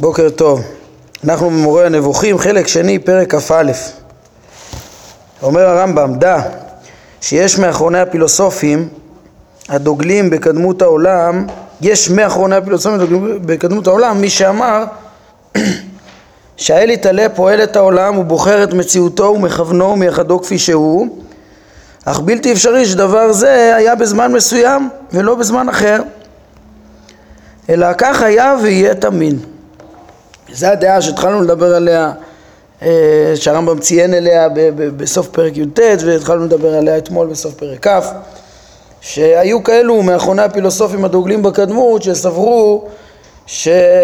בוקר טוב. אנחנו במורה הנבוכים, חלק שני, פרק כ"א. אומר הרמב"ם, דע שיש מאחרוני הפילוסופים הדוגלים בקדמות העולם, יש מאחרוני הפילוסופים הדוגלים בקדמות העולם, מי שאמר שהאל יתעלה פועל את העולם ובוחר את מציאותו ומכוונו ומייחדו כפי שהוא, אך בלתי אפשרי שדבר זה היה בזמן מסוים ולא בזמן אחר, אלא כך היה ויהיה תמיד. זו הדעה שהתחלנו לדבר עליה, אה, שהרמב"ם ציין אליה בסוף פרק י"ט והתחלנו לדבר עליה אתמול בסוף פרק כ', שהיו כאלו מאחרוני הפילוסופים הדוגלים בקדמות שסברו שהעולם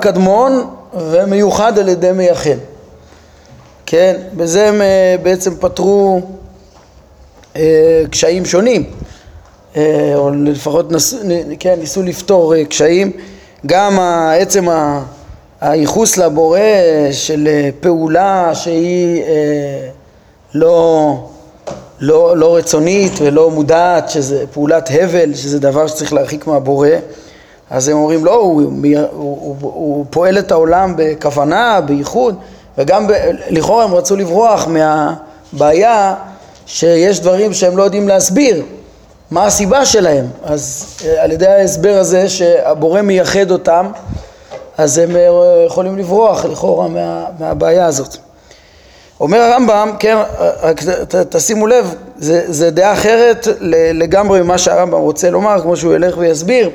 קדמון ומיוחד על ידי מייחד. כן, בזה הם אה, בעצם פתרו אה, קשיים שונים, או לפחות נס, כן, ניסו לפתור קשיים גם עצם הייחוס לבורא של אה, פעולה שהיא אה, לא, לא, לא רצונית ולא מודעת, שזה פעולת הבל, שזה דבר שצריך להרחיק מהבורא, אז הם אומרים לא, הוא, הוא, הוא, הוא פועל את העולם בכוונה, בייחוד, וגם ב, לכאורה הם רצו לברוח מהבעיה שיש דברים שהם לא יודעים להסביר, מה הסיבה שלהם? אז אה, על ידי ההסבר הזה שהבורא מייחד אותם, אז הם אה, יכולים לברוח לכאורה מה, מהבעיה הזאת. אומר הרמב"ם, כן, רק ת, תשימו לב, זה, זה דעה אחרת לגמרי ממה שהרמב"ם רוצה לומר, כמו שהוא ילך ויסביר,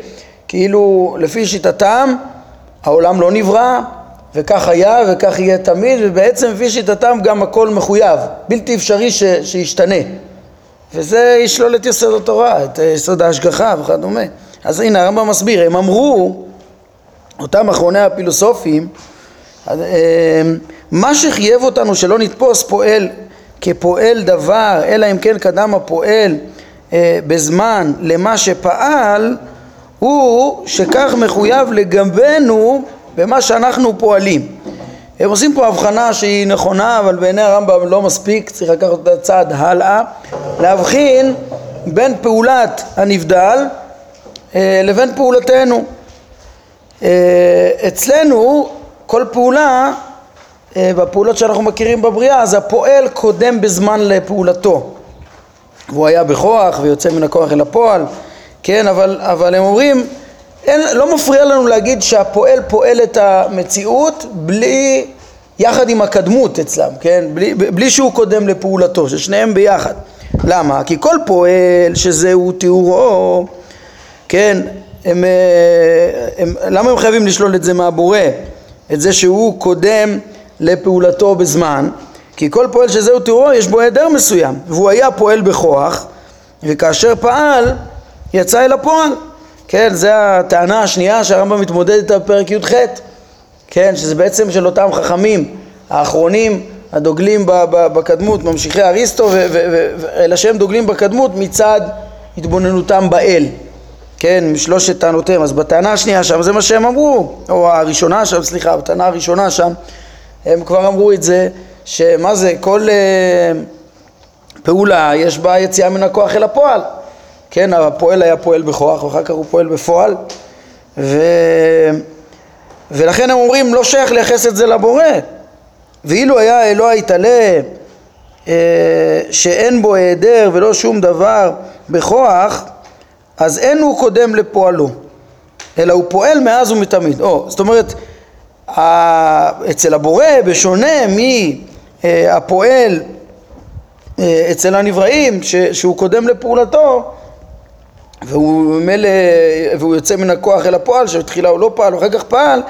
כאילו לפי שיטתם העולם לא נברא, וכך היה וכך יהיה תמיד, ובעצם לפי שיטתם גם הכל מחויב, בלתי אפשרי ש, שישתנה. וזה ישלול את יסוד התורה, את יסוד ההשגחה וכדומה. אז הנה הרמב"ם מסביר, הם אמרו, אותם אחרוני הפילוסופים, אה, מה שחייב אותנו שלא נתפוס פועל כפועל דבר, אלא אם כן קדם הפועל אה, בזמן למה שפעל, הוא שכך מחויב לגבינו במה שאנחנו פועלים. הם עושים פה הבחנה שהיא נכונה, אבל בעיני הרמב"ם לא מספיק, צריך לקחת אותה צעד הלאה, להבחין בין פעולת הנבדל אה, לבין פעולתנו. אה, אצלנו כל פעולה, אה, בפעולות שאנחנו מכירים בבריאה, אז הפועל קודם בזמן לפעולתו. והוא היה בכוח ויוצא מן הכוח אל הפועל, כן, אבל, אבל הם אומרים אין, לא מפריע לנו להגיד שהפועל פועל את המציאות בלי, יחד עם הקדמות אצלם, כן? בלי, בלי שהוא קודם לפעולתו, ששניהם ביחד. למה? כי כל פועל שזהו תיאורו, כן, הם, אה, הם, למה הם חייבים לשלול את זה מהבורא? את זה שהוא קודם לפעולתו בזמן? כי כל פועל שזהו תיאורו יש בו היעדר מסוים, והוא היה פועל בכוח, וכאשר פעל יצא אל הפועל. כן, זו הטענה השנייה שהרמב"ם מתמודד איתה בפרק י"ח, כן, שזה בעצם של אותם חכמים האחרונים הדוגלים בקדמות, ממשיכי אריסטו, אלא שהם דוגלים בקדמות מצד התבוננותם באל, כן, משלושת טענותיהם. אז בטענה השנייה שם זה מה שהם אמרו, או הראשונה שם, סליחה, בטענה הראשונה שם, הם כבר אמרו את זה, שמה זה, כל uh, פעולה יש בה יציאה מן הכוח אל הפועל. כן, הפועל היה פועל בכוח ואחר כך הוא פועל בפועל ו... ולכן הם אומרים לא שייך לייחס את זה לבורא ואילו היה אלוה יתעלה אה, שאין בו היעדר ולא שום דבר בכוח אז אין הוא קודם לפועלו אלא הוא פועל מאז ומתמיד. או, זאת אומרת אצל הבורא בשונה מהפועל אה, אצל הנבראים שהוא קודם לפעולתו והוא ממילא, והוא יוצא מן הכוח אל הפועל, שבתחילה הוא לא פעל, ואחר כך פעל,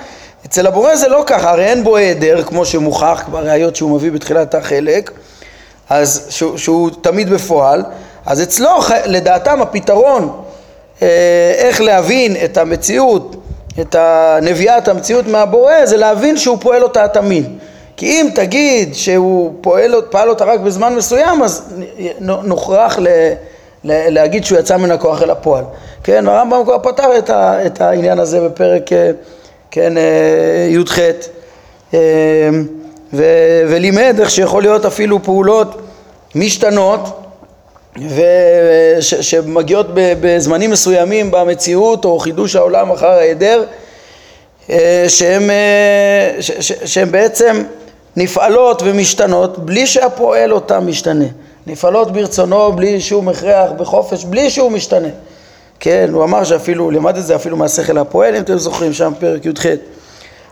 אצל הבורא זה לא ככה, הרי אין בו היעדר, כמו שמוכח בראיות שהוא מביא בתחילת החלק, אז שהוא, שהוא תמיד בפועל, אז אצלו לדעתם הפתרון אה, איך להבין את המציאות, את נביאת המציאות מהבורא, זה להבין שהוא פועל אותה תמיד. כי אם תגיד שהוא פועל, פעל אותה רק בזמן מסוים, אז נוכרח ל... להגיד שהוא יצא מן הכוח אל הפועל. כן, הרמב"ם כבר פתר את, ה, את העניין הזה בפרק אה, כן, אה, י"ח אה, ו, ולימד איך שיכול להיות אפילו פעולות משתנות וש, שמגיעות בזמנים מסוימים במציאות או חידוש העולם אחר ההיעדר שהן, שהן בעצם נפעלות ומשתנות בלי שהפועל אותן משתנה. נפעלות ברצונו בלי שום הכרח, בחופש, בלי שהוא משתנה. כן, הוא אמר שאפילו, לימד את זה אפילו מהשכל הפועל, אם אתם זוכרים, שם פרק י"ח.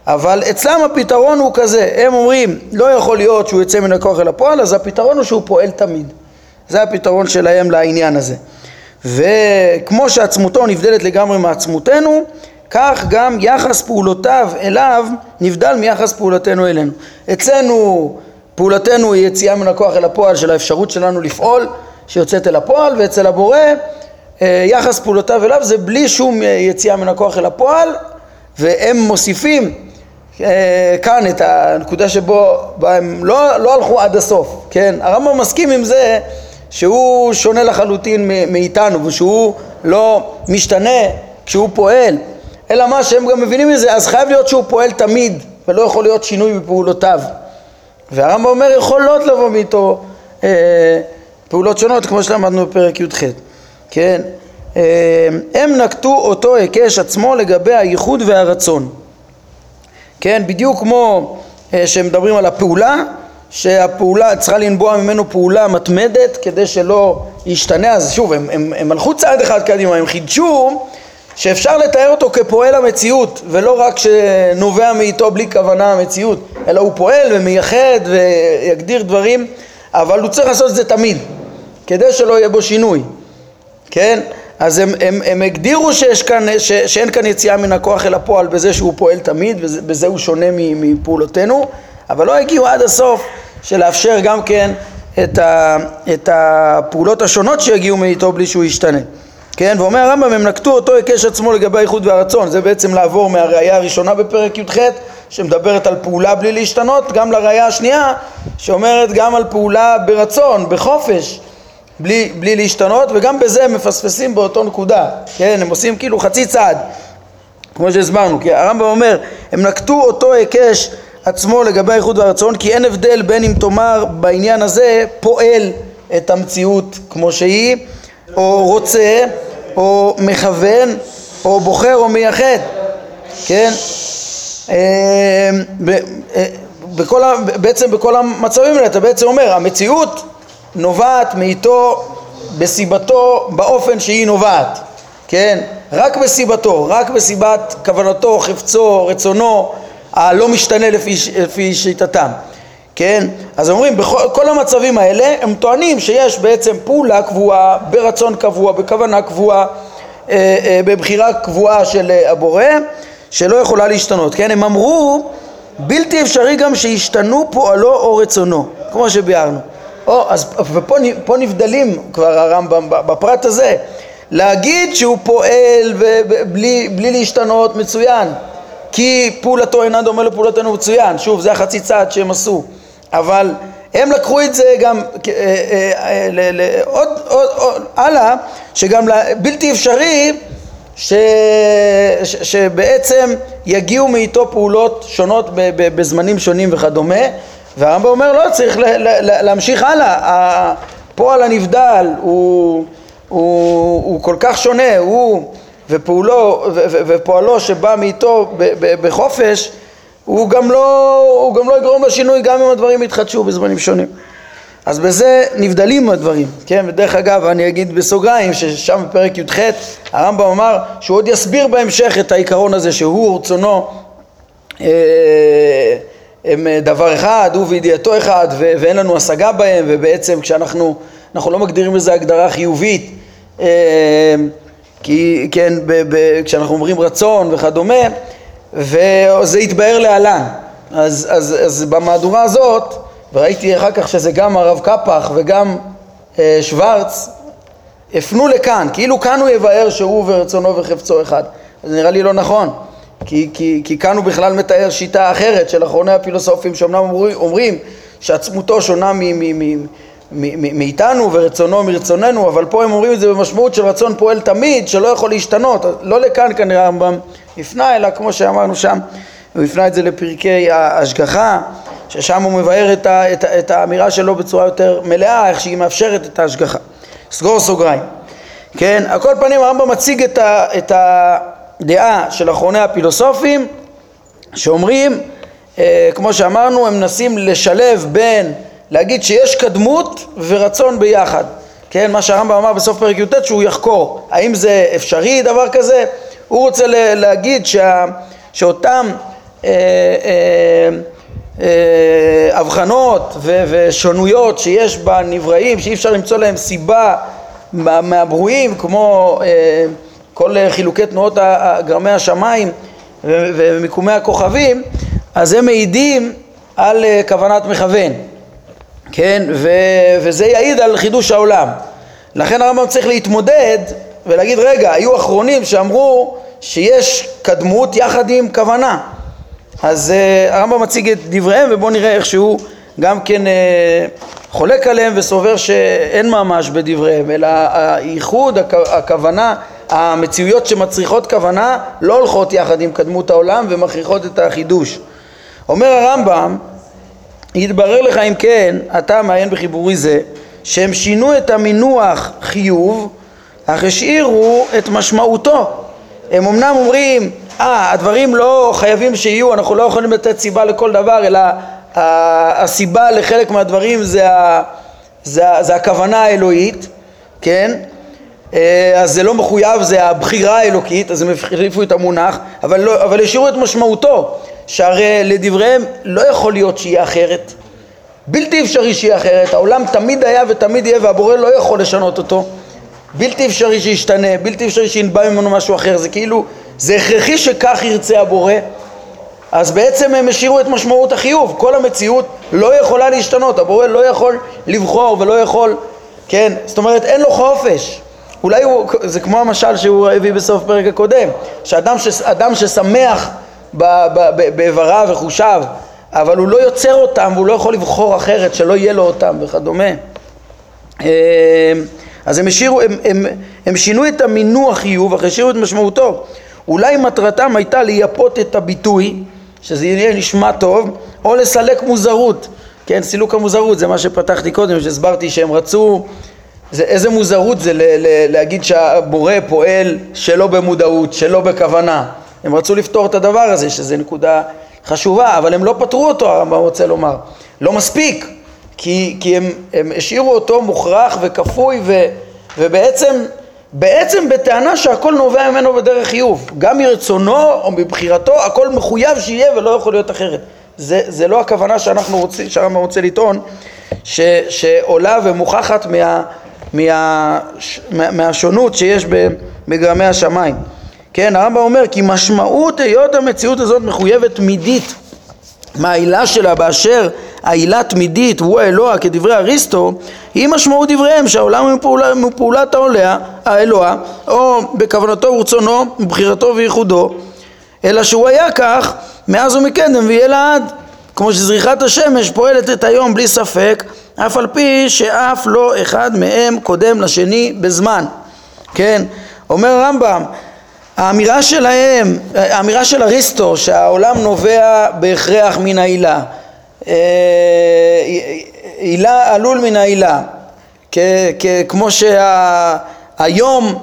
אבל אצלם הפתרון הוא כזה, הם אומרים, לא יכול להיות שהוא יצא מן הכוח אל הפועל, אז הפתרון הוא שהוא פועל תמיד. זה הפתרון שלהם לעניין הזה. וכמו שעצמותו נבדלת לגמרי מעצמותנו, כך גם יחס פעולותיו אליו נבדל מיחס פעולתנו אלינו. אצלנו פעולתנו היא יציאה מן הכוח אל הפועל של האפשרות שלנו לפעול, שיוצאת אל הפועל, ואצל הבורא אה, יחס פעולותיו אליו זה בלי שום אה, יציאה מן הכוח אל הפועל, והם מוסיפים אה, כאן את הנקודה שבו הם לא, לא הלכו עד הסוף, כן? הרמב"ם מסכים עם זה שהוא שונה לחלוטין מאיתנו ושהוא לא משתנה כשהוא פועל, אלא מה שהם גם מבינים מזה, אז חייב להיות שהוא פועל תמיד ולא יכול להיות שינוי בפעולותיו. והרמב"ם אומר יכולות לבוא מאיתו אה, פעולות שונות כמו שלמדנו בפרק י"ח, כן? אה, הם נקטו אותו היקש עצמו לגבי הייחוד והרצון, כן? בדיוק כמו אה, שמדברים על הפעולה שהפעולה צריכה לנבוע ממנו פעולה מתמדת כדי שלא ישתנה אז שוב הם, הם, הם הלכו צעד אחד קדימה הם חידשו שאפשר לתאר אותו כפועל המציאות ולא רק שנובע מאיתו בלי כוונה המציאות אלא הוא פועל ומייחד ויגדיר דברים אבל הוא צריך לעשות את זה תמיד כדי שלא יהיה בו שינוי כן? אז הם, הם, הם הגדירו שיש כאן, ש, שאין כאן יציאה מן הכוח אל הפועל בזה שהוא פועל תמיד ובזה הוא שונה מפעולותינו אבל לא הגיעו עד הסוף של לאפשר גם כן את, ה, את הפעולות השונות שיגיעו מאיתו בלי שהוא ישתנה. כן, ואומר הרמב"ם הם נקטו אותו היקש עצמו לגבי האיחוד והרצון, זה בעצם לעבור מהראייה הראשונה בפרק י"ח שמדברת על פעולה בלי להשתנות, גם לראייה השנייה שאומרת גם על פעולה ברצון, בחופש, בלי, בלי להשתנות, וגם בזה הם מפספסים באותו נקודה, כן, הם עושים כאילו חצי צעד, כמו שהסברנו, כי הרמב"ם אומר, הם נקטו אותו היקש עצמו לגבי האיחוד והרצון כי אין הבדל בין אם תאמר בעניין הזה פועל את המציאות כמו שהיא או רוצה או מכוון או בוחר או מייחד כן? אה, אה, בכל, בעצם בכל המצבים האלה אתה בעצם אומר המציאות נובעת מאיתו בסיבתו באופן שהיא נובעת כן? רק בסיבתו רק בסיבת כוונתו חפצו רצונו הלא משתנה לפי, לפי שיטתם, כן? אז אומרים, בכל המצבים האלה הם טוענים שיש בעצם פעולה קבועה, ברצון קבוע, בכוונה קבועה, אה, אה, בבחירה קבועה של אה, הבורא, שלא יכולה להשתנות, כן? הם אמרו, בלתי אפשרי גם שישתנו פועלו או רצונו, כמו שביארנו. או, אז, ופה נבדלים כבר הרמב"ם בפרט הזה, להגיד שהוא פועל ובלי, בלי להשתנות מצוין, כי פעולתו אינה דומה לפעולתנו מצוין, שוב זה החצי צעד שהם עשו, אבל הם לקחו את זה גם אה, אה, אה, עוד, הלאה, שגם בלתי אפשרי ש, שבעצם יגיעו מאיתו פעולות שונות בזמנים שונים וכדומה והרמב"ם אומר לא צריך לה, לה, להמשיך הלאה. הפועל הנבדל הוא, הוא, הוא כל כך שונה הוא ופועלו שבא מאיתו בחופש הוא גם, לא, הוא גם לא יגרום לשינוי גם אם הדברים יתחדשו בזמנים שונים אז בזה נבדלים הדברים, כן? ודרך אגב אני אגיד בסוגריים ששם בפרק י"ח הרמב"ם אמר שהוא עוד יסביר בהמשך את העיקרון הזה שהוא רצונו אה, הם דבר אחד, הוא וידיעתו אחד ו- ואין לנו השגה בהם ובעצם כשאנחנו אנחנו לא מגדירים לזה הגדרה חיובית אה, כי כן, ב, ב, כשאנחנו אומרים רצון וכדומה, וזה יתבהר להלן. אז, אז, אז במהדורה הזאת, וראיתי אחר כך שזה גם הרב קפח וגם אה, שוורץ, הפנו לכאן, כאילו כאן הוא יבהר שהוא ורצונו וחפצו אחד. זה נראה לי לא נכון, כי, כי, כי כאן הוא בכלל מתאר שיטה אחרת של אחרוני הפילוסופים שאומנם אומרים, אומרים שעצמותו שונה מ... מ, מ מאיתנו ורצונו מרצוננו, אבל פה הם אומרים את זה במשמעות של רצון פועל תמיד, שלא יכול להשתנות, לא לכאן כנראה הרמב"ם הפנה, אלא כמו שאמרנו שם, הוא הפנה את זה לפרקי ההשגחה, ששם הוא מבאר את, ה, את, את האמירה שלו בצורה יותר מלאה, איך שהיא מאפשרת את ההשגחה. סגור סוגריים. כן, על כל פנים הרמב"ם מציג את, ה, את הדעה של אחרוני הפילוסופים שאומרים, אה, כמו שאמרנו, הם מנסים לשלב בין להגיד שיש קדמות ורצון ביחד. כן, מה שהרמב"ם אמר בסוף פרק י"ט שהוא יחקור. האם זה אפשרי דבר כזה? הוא רוצה להגיד שה, שאותם אה, אה, אה, ושונויות שיש בנבראים, שאי אפשר למצוא להם סיבה מהברואים, כמו אה, כל חילוקי תנועות גרמי השמיים ומיקומי הכוכבים, אז הם מעידים על אה, כוונת מכוון, כן, ו, וזה יעיד על חידוש העולם. לכן הרמב"ם צריך להתמודד ולהגיד, רגע, היו אחרונים שאמרו שיש קדמות יחד עם כוונה. אז uh, הרמב"ם מציג את דבריהם ובואו נראה איך שהוא גם כן uh, חולק עליהם וסובר שאין ממש בדבריהם, אלא הייחוד, הכוונה, המציאויות שמצריכות כוונה לא הולכות יחד עם קדמות העולם ומכריחות את החידוש. אומר הרמב"ם, יתברר לך אם כן, אתה מעיין בחיבורי זה, שהם שינו את המינוח חיוב, אך השאירו את משמעותו. הם אמנם אומרים, אה, הדברים לא חייבים שיהיו, אנחנו לא יכולים לתת סיבה לכל דבר, אלא הסיבה לחלק מהדברים זה, ה, זה, זה הכוונה האלוהית, כן? אה, אז זה לא מחויב, זה הבחירה האלוקית, אז הם החליפו את המונח, אבל, לא, אבל השאירו את משמעותו, שהרי לדבריהם לא יכול להיות שיהיה אחרת. בלתי אפשרי שיהיה אחרת, העולם תמיד היה ותמיד יהיה והבורא לא יכול לשנות אותו. בלתי אפשרי שישתנה, בלתי אפשרי שינבע ממנו משהו אחר, זה כאילו, זה הכרחי שכך ירצה הבורא, אז בעצם הם השאירו את משמעות החיוב, כל המציאות לא יכולה להשתנות, הבורא לא יכול לבחור ולא יכול, כן, זאת אומרת אין לו חופש, אולי הוא, זה כמו המשל שהוא הביא בסוף פרק הקודם, שאדם ש, ששמח באיבריו וחושיו, אבל הוא לא יוצר אותם והוא לא יכול לבחור אחרת שלא יהיה לו אותם וכדומה. אז הם השאירו, הם, הם, הם שינו את המינוח חיוב, אך השאירו את משמעותו. אולי מטרתם הייתה לייפות את הביטוי שזה יהיה נשמע טוב, או לסלק מוזרות. כן, סילוק המוזרות זה מה שפתחתי קודם, שהסברתי שהם רצו, זה, איזה מוזרות זה ל, ל, להגיד שהבורא פועל שלא במודעות, שלא בכוונה. הם רצו לפתור את הדבר הזה, שזה נקודה חשובה, אבל הם לא פתרו אותו, הרמב"ם רוצה לומר. לא מספיק, כי, כי הם, הם השאירו אותו מוכרח וכפוי ו, ובעצם בעצם בטענה שהכל נובע ממנו בדרך חיוב, גם מרצונו או מבחירתו, הכל מחויב שיהיה ולא יכול להיות אחרת. זה, זה לא הכוונה שאנחנו רוצים, שהרמב"ם רוצה לטעון, ש, שעולה ומוכחת מה, מה, מה, מהשונות שיש בגרמי השמיים. כן, הרמב"ם אומר כי משמעות היות המציאות הזאת מחויבת מידית מהעילה שלה באשר העילה תמידית הוא האלוה כדברי אריסטו היא משמעות דבריהם שהעולם הוא מפעולה, מפעולת העולה, האלוה או בכוונתו ורצונו ובחירתו וייחודו אלא שהוא היה כך מאז ומקדם ויהיה לעד. כמו שזריחת השמש פועלת את היום בלי ספק אף על פי שאף לא אחד מהם קודם לשני בזמן. כן אומר הרמב"ם האמירה שלהם, האמירה של אריסטו שהעולם נובע בהכרח מן העילה עילה עלול מן העילה כמו שהיום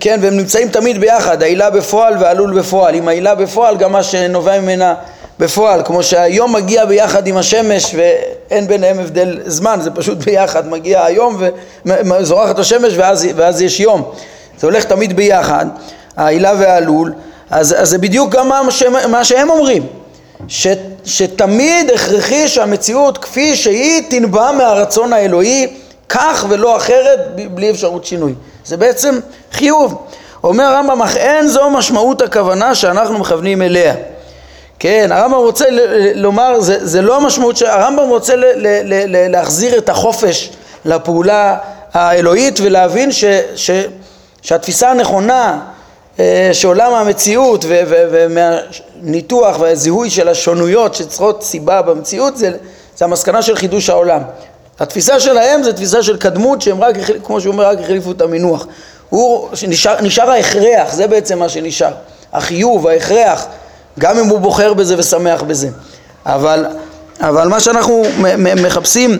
כן, והם נמצאים תמיד ביחד, העילה בפועל והעלול בפועל. עם העילה בפועל גם מה שנובע ממנה בפועל, כמו שהיום מגיע ביחד עם השמש ואין ביניהם הבדל זמן, זה פשוט ביחד, מגיע היום וזורחת השמש ואז, ואז יש יום. זה הולך תמיד ביחד, העילה והעלול, אז, אז זה בדיוק גם מה, מה שהם אומרים, ש, שתמיד הכרחי שהמציאות כפי שהיא תנבע מהרצון האלוהי כך ולא אחרת בלי אפשרות שינוי. זה בעצם חיוב. אומר הרמב"ם, אך אין זו משמעות הכוונה שאנחנו מכוונים אליה. כן, הרמב"ם רוצה לומר, זה, זה לא המשמעות, הרמב"ם רוצה ל, ל, להחזיר את החופש לפעולה האלוהית ולהבין ש, ש, שהתפיסה הנכונה שעולם המציאות ומהניתוח והזיהוי של השונויות שצריכות סיבה במציאות זה, זה המסקנה של חידוש העולם. התפיסה שלהם זה תפיסה של קדמות שהם רק, כמו שהוא אומר, רק החליפו את המינוח. הוא, נשאר, נשאר ההכרח, זה בעצם מה שנשאר. החיוב, ההכרח, גם אם הוא בוחר בזה ושמח בזה. אבל, אבל מה שאנחנו מחפשים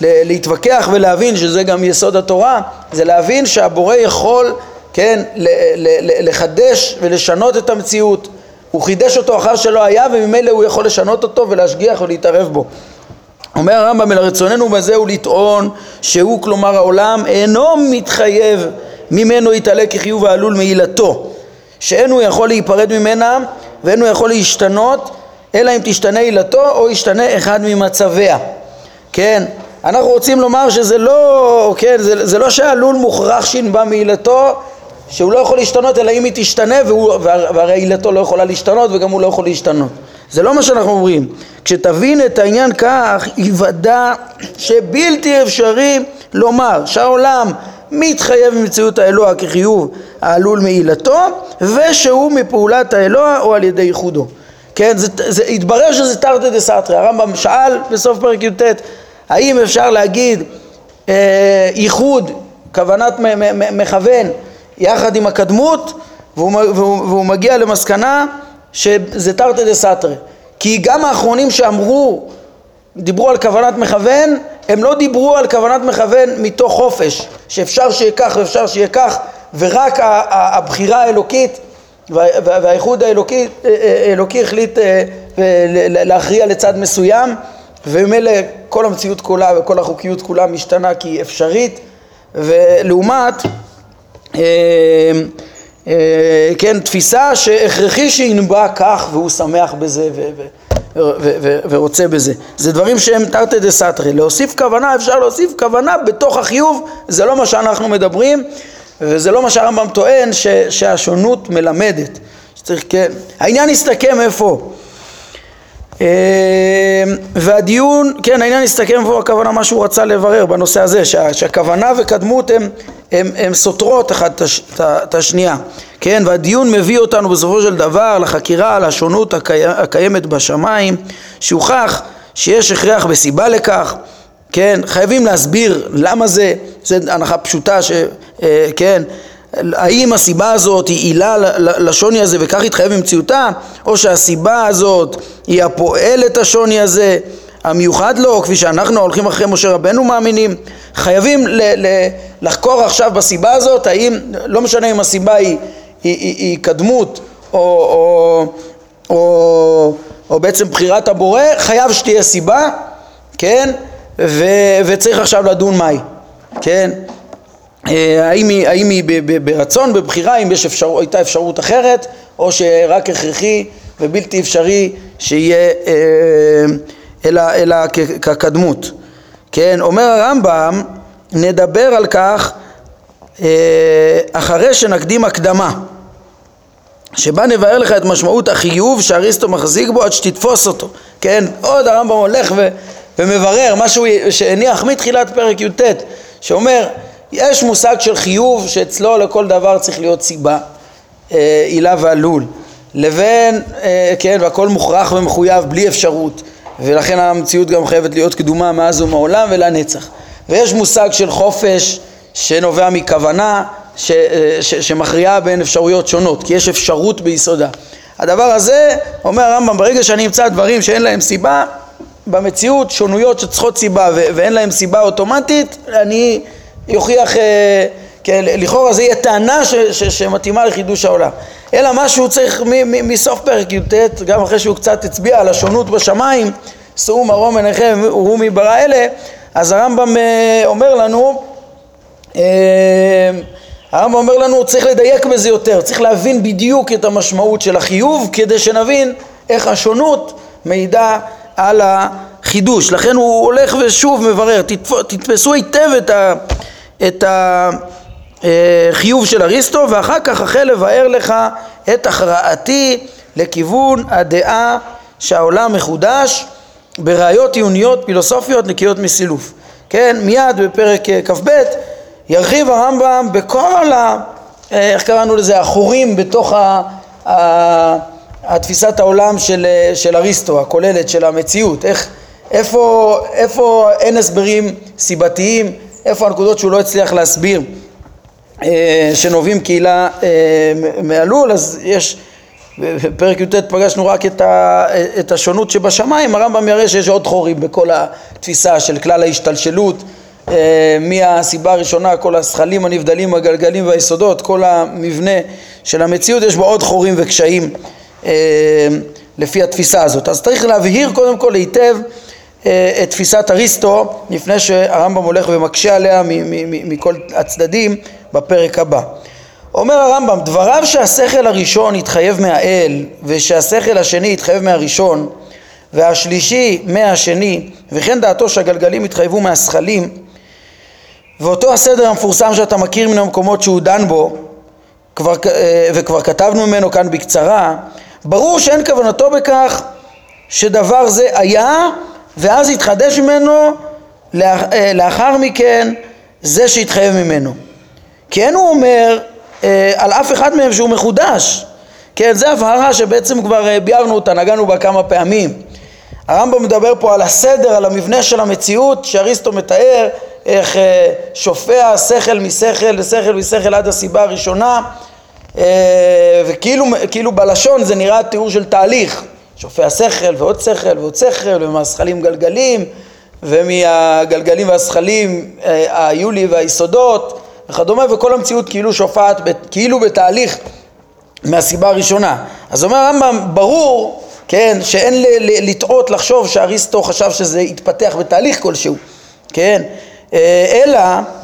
להתווכח ולהבין, שזה גם יסוד התורה, זה להבין שהבורא יכול, כן, לחדש ולשנות את המציאות. הוא חידש אותו אחר שלא היה וממילא הוא יכול לשנות אותו ולהשגיח ולהתערב בו. אומר הרמב"ם אלא רצוננו בזה הוא לטעון שהוא כלומר העולם אינו מתחייב ממנו יתעלה כחיוב העלול מעילתו. שאין הוא יכול להיפרד ממנה ואין הוא יכול להשתנות אלא אם תשתנה עילתו או ישתנה אחד ממצביה. כן אנחנו רוצים לומר שזה לא, כן, זה, זה לא שהעלול מוכרח שינבע מעילתו שהוא לא יכול להשתנות אלא אם היא תשתנה והוא, והרי עילתו לא יכולה להשתנות וגם הוא לא יכול להשתנות. זה לא מה שאנחנו אומרים. כשתבין את העניין כך יוודע שבלתי אפשרי לומר שהעולם מתחייב במציאות האלוה כחיוב העלול מעילתו ושהוא מפעולת האלוה או על ידי ייחודו. כן, זה, זה התברר שזה תרתי דה סתרי, הרמב"ם שאל בסוף פרק י"ט האם אפשר להגיד אה, ייחוד, כוונת מכוון יחד עם הקדמות והוא, והוא, והוא מגיע למסקנה שזה תרתי דה סתרי כי גם האחרונים שאמרו, דיברו על כוונת מכוון, הם לא דיברו על כוונת מכוון מתוך חופש, שאפשר שיהיה כך ואפשר שיהיה כך, ורק הבחירה האלוקית והאיחוד האלוקי אה, אה, אלוקי החליט אה, להכריע לצד מסוים, וממילא כל המציאות כולה וכל החוקיות כולה משתנה כי היא אפשרית, ולעומת אה, כן, תפיסה שהכרחי שינבע כך והוא שמח בזה ורוצה בזה. זה דברים שהם תרתי דה סתרי. להוסיף כוונה, אפשר להוסיף כוונה בתוך החיוב, זה לא מה שאנחנו מדברים וזה לא מה שהרמב"ם טוען ש- שהשונות מלמדת. שצריך, כן. העניין יסתכם איפה? אמ, והדיון, כן, העניין הסתכם פה הכוונה מה שהוא רצה לברר בנושא הזה, שה, שהכוונה וקדמות הן סותרות אחת את השנייה, כן, והדיון מביא אותנו בסופו של דבר לחקירה על השונות הקי, הקיימת בשמיים, שהוכח שיש הכרח בסיבה לכך, כן, חייבים להסביר למה זה, זו הנחה פשוטה שכן, אה, האם הסיבה הזאת היא עילה לשוני הזה וכך יתחייב במציאותה, או שהסיבה הזאת היא הפועל את השוני הזה, המיוחד לו, כפי שאנחנו הולכים אחרי משה רבנו מאמינים, חייבים ל- ל- לחקור עכשיו בסיבה הזאת, האם, לא משנה אם הסיבה היא, היא, היא, היא קדמות או, או, או, או בעצם בחירת הבורא, חייב שתהיה סיבה, כן, ו, וצריך עכשיו לדון מהי, כן, האם היא, האם היא ברצון, בבחירה, אם יש אפשר, הייתה אפשרות אחרת, או שרק הכרחי ובלתי אפשרי שיהיה אה, אלא, אלא כקדמות. כן, אומר הרמב"ם, נדבר על כך אה, אחרי שנקדים הקדמה, שבה נבהר לך את משמעות החיוב שאריסטו מחזיק בו עד שתתפוס אותו. כן, עוד הרמב"ם הולך ו, ומברר משהו שהניח מתחילת פרק י"ט, שאומר יש מושג של חיוב שאצלו לכל דבר צריך להיות סיבה, אה, עילה ועלול, לבין, אה, כן, והכל מוכרח ומחויב בלי אפשרות, ולכן המציאות גם חייבת להיות קדומה מאז ומעולם ולנצח. ויש מושג של חופש שנובע מכוונה ש, אה, ש, שמכריעה בין אפשרויות שונות, כי יש אפשרות ביסודה. הדבר הזה, אומר הרמב"ם, ברגע שאני אמצא דברים שאין להם סיבה, במציאות שונויות שצריכות סיבה ואין להם סיבה אוטומטית, אני יוכיח, אה, כן, לכאורה זה יהיה טענה ש, ש, שמתאימה לחידוש העולם. אלא מה שהוא צריך מ, מ, מסוף פרק י"ט, גם אחרי שהוא קצת הצביע על השונות בשמיים, שאו מרום עיניכם וראו מברא אלה, אז הרמב"ם אה, אומר לנו, אה, הרמב"ם אומר לנו צריך לדייק בזה יותר, צריך להבין בדיוק את המשמעות של החיוב כדי שנבין איך השונות מעידה על החידוש. לכן הוא הולך ושוב מברר, תתפסו היטב את ה... את החיוב של אריסטו ואחר כך החל לבאר לך את הכרעתי לכיוון הדעה שהעולם מחודש בראיות עיוניות פילוסופיות נקיות מסילוף. כן, מיד בפרק אה, כ"ב ירחיב הרמב"ם בכל ה... אה, איך קראנו לזה? החורים בתוך ה... ה... התפיסת העולם של, אה, של אריסטו, הכוללת של המציאות, איך, איפה, איפה אין הסברים סיבתיים, איפה הנקודות שהוא לא הצליח להסביר אה, שנובעים קהילה אה, מעלול, אז יש, בפרק י"ט פגשנו רק את, ה, את השונות שבשמיים, הרמב"ם יראה שיש עוד חורים בכל התפיסה של כלל ההשתלשלות, אה, מהסיבה הראשונה, כל הזכלים הנבדלים, הגלגלים והיסודות, כל המבנה של המציאות, יש בו עוד חורים וקשיים לפי התפיסה הזאת. אז צריך להבהיר קודם כל היטב את תפיסת אריסטו לפני שהרמב"ם הולך ומקשה עליה מכל הצדדים בפרק הבא. אומר הרמב"ם, דבריו שהשכל הראשון יתחייב מהאל ושהשכל השני יתחייב מהראשון והשלישי מהשני וכן דעתו שהגלגלים יתחייבו מהשכלים ואותו הסדר המפורסם שאתה מכיר מן המקומות שהוא דן בו כבר, אה, וכבר כתבנו ממנו כאן בקצרה ברור שאין כוונתו בכך שדבר זה היה ואז יתחדש ממנו אה, לאחר מכן זה שהתחייב ממנו. כי אין הוא אומר אה, על אף אחד מהם שהוא מחודש. כן, זו הבהרה שבעצם כבר אה, ביארנו אותה, נגענו בה כמה פעמים. הרמב"ם מדבר פה על הסדר, על המבנה של המציאות שאריסטו מתאר איך שופע שכל משכל לשכל משכל עד הסיבה הראשונה. וכאילו כאילו בלשון זה נראה תיאור של תהליך שופע שכל ועוד שכל ועוד שכל ומהזכלים גלגלים ומהגלגלים והזכלים היולי והיסודות וכדומה, וכל המציאות כאילו שופעת, כאילו בתהליך מהסיבה הראשונה. אז אומר הרמב"ם, ברור, כן, שאין לטעות לחשוב שאריסטו חשב שזה יתפתח בתהליך כלשהו, כן, אה, אלא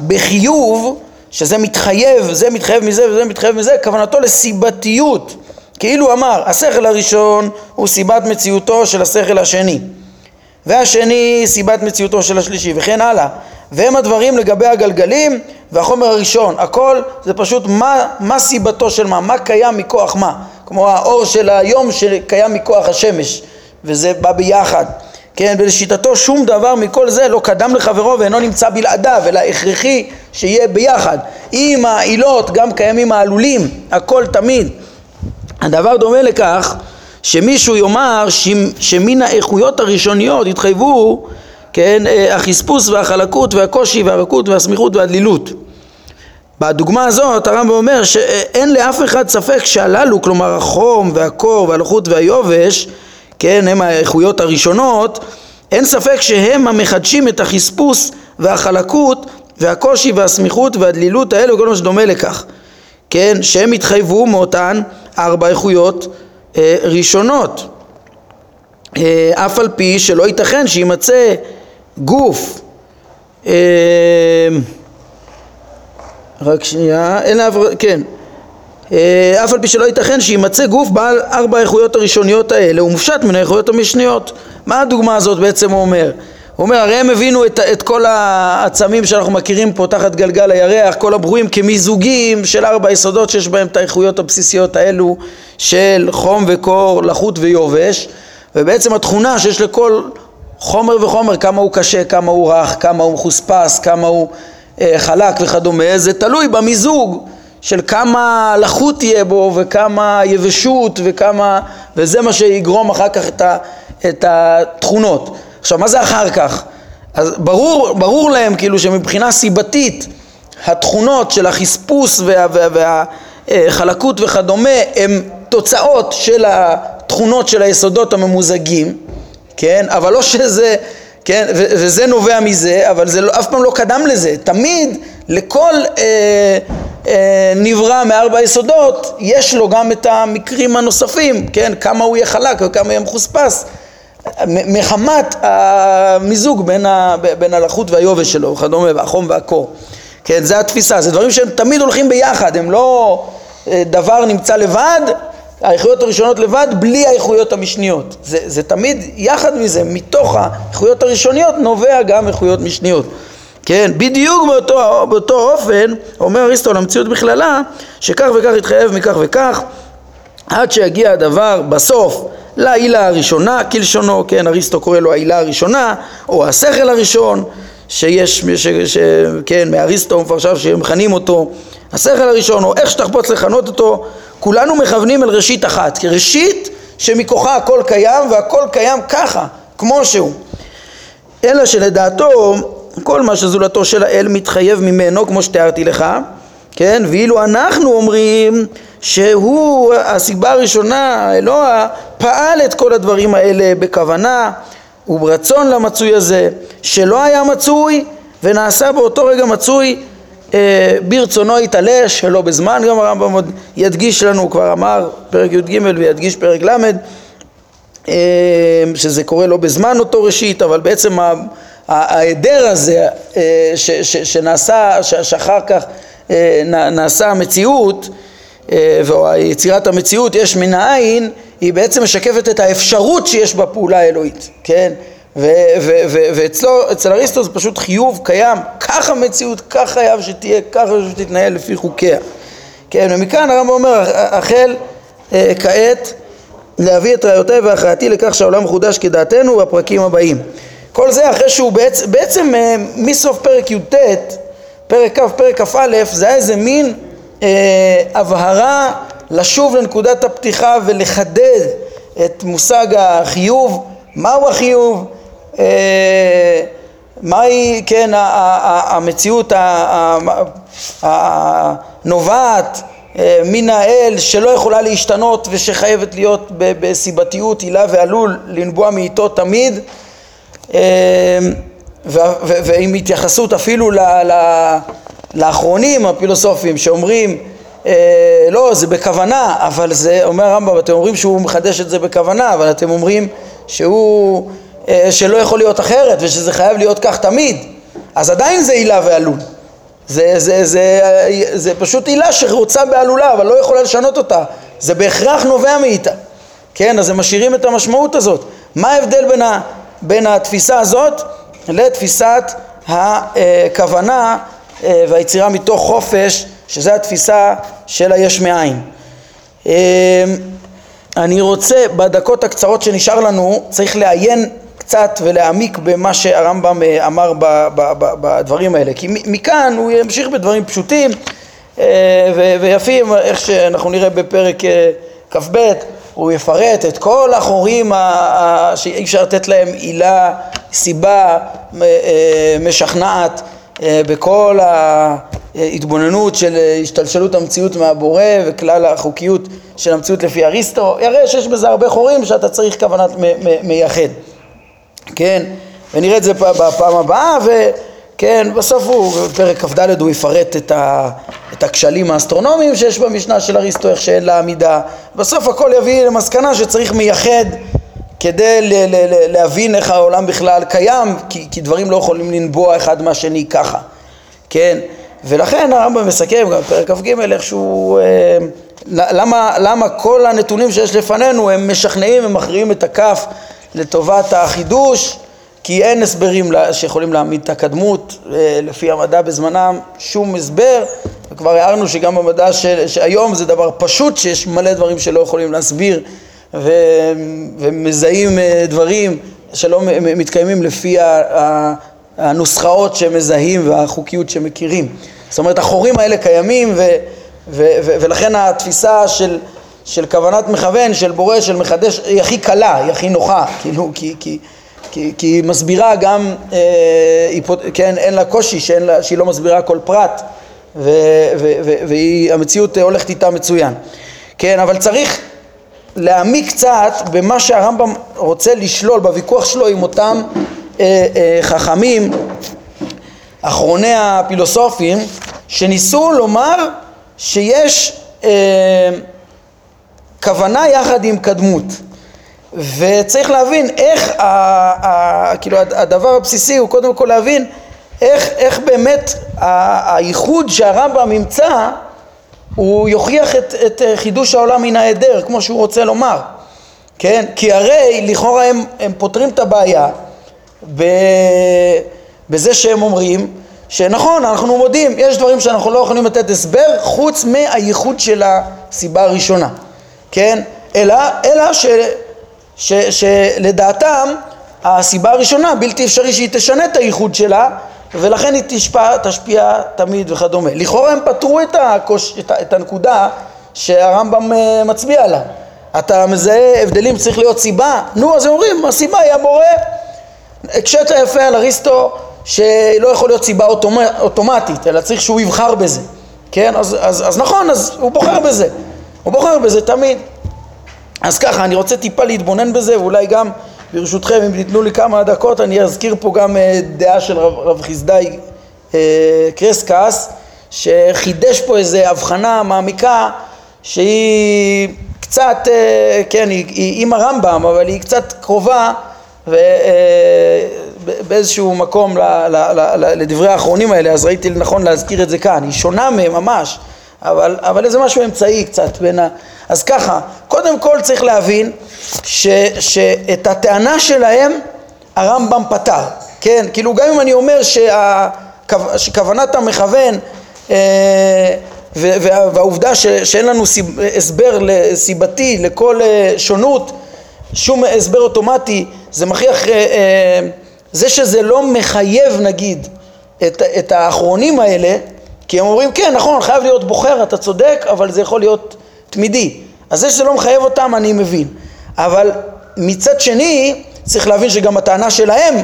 בחיוב, שזה מתחייב, זה מתחייב מזה וזה מתחייב מזה, כוונתו לסיבתיות, כאילו אמר, השכל הראשון הוא סיבת מציאותו של השכל השני, והשני סיבת מציאותו של השלישי, וכן הלאה. והם הדברים לגבי הגלגלים והחומר הראשון, הכל זה פשוט מה, מה סיבתו של מה, מה קיים מכוח מה, כמו האור של היום שקיים מכוח השמש וזה בא ביחד, כן, ולשיטתו שום דבר מכל זה לא קדם לחברו ואינו נמצא בלעדיו, אלא הכרחי שיהיה ביחד. אם העילות גם קיימים העלולים, הכל תמיד. הדבר דומה לכך שמישהו יאמר שמן האיכויות הראשוניות התחייבו כן, אה, החספוס והחלקות והקושי והרכות והסמיכות והדלילות. בדוגמה הזאת הרמב"ם אומר שאין לאף אחד ספק שהללו, כלומר החום והקור והלחות והיובש, כן, הם האיכויות הראשונות, אין ספק שהם המחדשים את החספוס והחלקות והקושי והסמיכות והדלילות האלה וכל מה שדומה לכך, כן, שהם התחייבו מאותן ארבע איכויות אה, ראשונות. אה, אף על פי שלא ייתכן שימצא גוף אה, רק שנייה, אין לה, כן אה, אף על פי שלא ייתכן שימצא גוף בעל ארבע האיכויות הראשוניות האלה הוא מופשט מן האיכויות המשניות מה הדוגמה הזאת בעצם אומר? הוא אומר הרי הם הבינו את, את כל העצמים שאנחנו מכירים פה תחת גלגל הירח כל הברואים כמיזוגים של ארבע יסודות שיש בהם את האיכויות הבסיסיות האלו של חום וקור, לחות ויובש ובעצם התכונה שיש לכל חומר וחומר, כמה הוא קשה, כמה הוא רך, כמה הוא מחוספס, כמה הוא אה, חלק וכדומה, זה תלוי במיזוג של כמה לחות תהיה בו וכמה יבשות וכמה, וזה מה שיגרום אחר כך את, ה, את התכונות. עכשיו, מה זה אחר כך? אז ברור, ברור להם כאילו שמבחינה סיבתית התכונות של החספוס והחלקות וה, וה, וכדומה הם תוצאות של התכונות של היסודות הממוזגים כן? אבל לא שזה, כן? ו- וזה נובע מזה, אבל זה לא, אף פעם לא קדם לזה. תמיד לכל אה, אה, נברא מארבע יסודות, יש לו גם את המקרים הנוספים, כן? כמה הוא יהיה חלק וכמה יהיה מחוספס. מחמת המיזוג בין, ה, בין הלחות והיובש שלו וכדומה, והחום והקור. כן, זה התפיסה, זה דברים שהם תמיד הולכים ביחד, הם לא אה, דבר נמצא לבד האיכויות הראשונות לבד בלי האיכויות המשניות. זה, זה תמיד יחד מזה, מתוך האיכויות הראשוניות נובע גם איכויות משניות. כן, בדיוק באותו, באותו אופן אומר אריסטו על המציאות בכללה שכך וכך יתחייב מכך וכך עד שיגיע הדבר בסוף לעילה הראשונה כלשונו, כן, אריסטו קורא לו העילה הראשונה או השכל הראשון שיש, ש, ש, כן, מאריסטו מפרשיו שמכנים אותו השכל הראשון או איך שתחפוץ לכנות אותו כולנו מכוונים אל ראשית אחת, כראשית שמכוחה הכל קיים והכל קיים ככה, כמו שהוא. אלא שלדעתו כל מה שזולתו של האל מתחייב ממנו, כמו שתיארתי לך, כן? ואילו אנחנו אומרים שהוא הסיבה הראשונה, אלוה, פעל את כל הדברים האלה בכוונה וברצון למצוי הזה, שלא היה מצוי ונעשה באותו רגע מצוי אה, ברצונו יתעלה שלא בזמן, גם הרמב"ם עוד ידגיש לנו, כבר אמר פרק י"ג וידגיש פרק ל', אה, שזה קורה לא בזמן אותו ראשית, אבל בעצם ההיעדר הזה אה, ש, ש, שנעשה, שאחר כך נעשה המציאות, ויצירת המציאות יש מן העין, היא בעצם משקפת את האפשרות שיש בפעולה האלוהית, כן? ואצלו, אצל אריסטו זה פשוט חיוב קיים, ככה המציאות, כך חייב שתהיה, ככה שתתנהל לפי חוקיה. כן, ומכאן הרמב"ם אומר, החל אה, כעת להביא את ראיותי והכרעתי לכך שהעולם מחודש כדעתנו בפרקים הבאים. כל זה אחרי שהוא בעצם, בעצם אה, מסוף פרק י"ט, פרק כ', פרק כ"א, זה היה איזה מין אה, הבהרה לשוב לנקודת הפתיחה ולחדד את מושג החיוב, מהו החיוב, אה, מהי, כן, המציאות הנובעת אה, מן האל שלא יכולה להשתנות ושחייבת להיות בסיבתיות הילה ועלול לנבוע מאיתו תמיד. אה, ועם התייחסות אפילו לאחרונים הפילוסופיים שאומרים לא זה בכוונה אבל זה אומר הרמב"ם אתם אומרים שהוא מחדש את זה בכוונה אבל אתם אומרים שהוא אה, שלא יכול להיות אחרת ושזה חייב להיות כך תמיד, אז עדיין זה עילה ועלול. זה, זה, זה, זה, זה פשוט עילה שרוצה בעלולה אבל לא יכולה לשנות אותה, זה בהכרח נובע מאיתה, כן? אז הם משאירים את המשמעות הזאת. מה ההבדל בין, ה, בין התפיסה הזאת לתפיסת הכוונה אה, והיצירה מתוך חופש, שזה התפיסה של היש מאין. אה, אני רוצה בדקות הקצרות שנשאר לנו, צריך לעיין קצת ולהעמיק במה שהרמב"ם אה, אמר בדברים האלה כי מכאן הוא ימשיך בדברים פשוטים ויפים איך שאנחנו נראה בפרק כ"ב הוא יפרט את כל החורים שאי אפשר לתת להם עילה, סיבה משכנעת בכל ההתבוננות של השתלשלות המציאות מהבורא וכלל החוקיות של המציאות לפי אריסטו, יראה שיש בזה הרבה חורים שאתה צריך כוונת מייחד. כן, ונראה את זה בפעם הבאה, וכן, בסוף הוא, בפרק כ"ד הוא יפרט את, ה, את הכשלים האסטרונומיים שיש במשנה של אריסטו, איך שאין לה עמידה, בסוף הכל יביא למסקנה שצריך מייחד כדי ל, ל, ל, להבין איך העולם בכלל קיים, כי, כי דברים לא יכולים לנבוע אחד מהשני ככה, כן, ולכן הרמב"ם מסכם גם בפרק כ"ג איכשהו, אה, למה, למה כל הנתונים שיש לפנינו הם משכנעים ומכריעים את הכף לטובת החידוש, כי אין הסברים שיכולים להעמיד את הקדמות אה, לפי המדע בזמנם, שום הסבר, וכבר הערנו שגם במדע של, שהיום זה דבר פשוט, שיש מלא דברים שלא יכולים להסביר ו, ומזהים אה, דברים שלא מתקיימים לפי הנוסחאות שמזהים והחוקיות שמכירים. זאת אומרת החורים האלה קיימים ו, ו, ו, ולכן התפיסה של של כוונת מכוון, של בורא, של מחדש, היא הכי קלה, היא הכי נוחה, כאילו, כי, כי, כי, כי היא מסבירה גם, אה, היא, כן, אין לה קושי שאין לה, שהיא לא מסבירה כל פרט, והמציאות הולכת איתה מצוין. כן, אבל צריך להעמיק קצת במה שהרמב"ם רוצה לשלול בוויכוח שלו עם אותם אה, אה, חכמים, אחרוני הפילוסופים, שניסו לומר שיש אה, כוונה יחד עם קדמות. וצריך להבין איך, ה, ה, כאילו הדבר הבסיסי הוא קודם כל להבין איך, איך באמת הייחוד שהרמב"ם ימצא הוא יוכיח את, את חידוש העולם מן ההיעדר כמו שהוא רוצה לומר, כן? כי הרי לכאורה הם, הם פותרים את הבעיה ב, בזה שהם אומרים שנכון, אנחנו מודים, יש דברים שאנחנו לא יכולים לתת הסבר חוץ מהייחוד של הסיבה הראשונה. כן? אלא, אלא ש, ש, שלדעתם הסיבה הראשונה בלתי אפשרי שהיא תשנה את הייחוד שלה ולכן היא תשפע, תשפיע תמיד וכדומה. לכאורה הם פתרו את, הקוש, את, את הנקודה שהרמב"ם אה, מצביע עליה. אתה מזהה הבדלים, צריך להיות סיבה? נו, אז הם אומרים, הסיבה היא הבורא. הקשית יפה על אריסטו שלא יכול להיות סיבה אוטומטית, אלא צריך שהוא יבחר בזה. כן? אז, אז, אז נכון, אז הוא בוחר בזה. הוא בוחר בזה תמיד. אז ככה, אני רוצה טיפה להתבונן בזה, ואולי גם, ברשותכם, אם תיתנו לי כמה דקות, אני אזכיר פה גם אה, דעה של רב, רב חסדאי אה, קרסקס, שחידש פה איזו הבחנה מעמיקה שהיא קצת, אה, כן, היא, היא עם הרמב"ם, אבל היא קצת קרובה ו, באיזשהו מקום ל, ל, ל, לדברי האחרונים האלה, אז ראיתי לנכון להזכיר את זה כאן. היא שונה מהם ממש, אבל, אבל איזה משהו אמצעי קצת בין ה... אז ככה, קודם כל צריך להבין ש, שאת הטענה שלהם הרמב"ם פתר, כן? כאילו גם אם אני אומר שה, שכוונת המכוון אה, והעובדה ש, שאין לנו סיב, הסבר סיבתי לכל אה, שונות, שום הסבר אוטומטי, זה מכריח, אה, זה שזה לא מחייב נגיד את, את האחרונים האלה, כי הם אומרים כן נכון חייב להיות בוחר אתה צודק אבל זה יכול להיות תמידי. אז זה שזה לא מחייב אותם אני מבין. אבל מצד שני צריך להבין שגם הטענה שלהם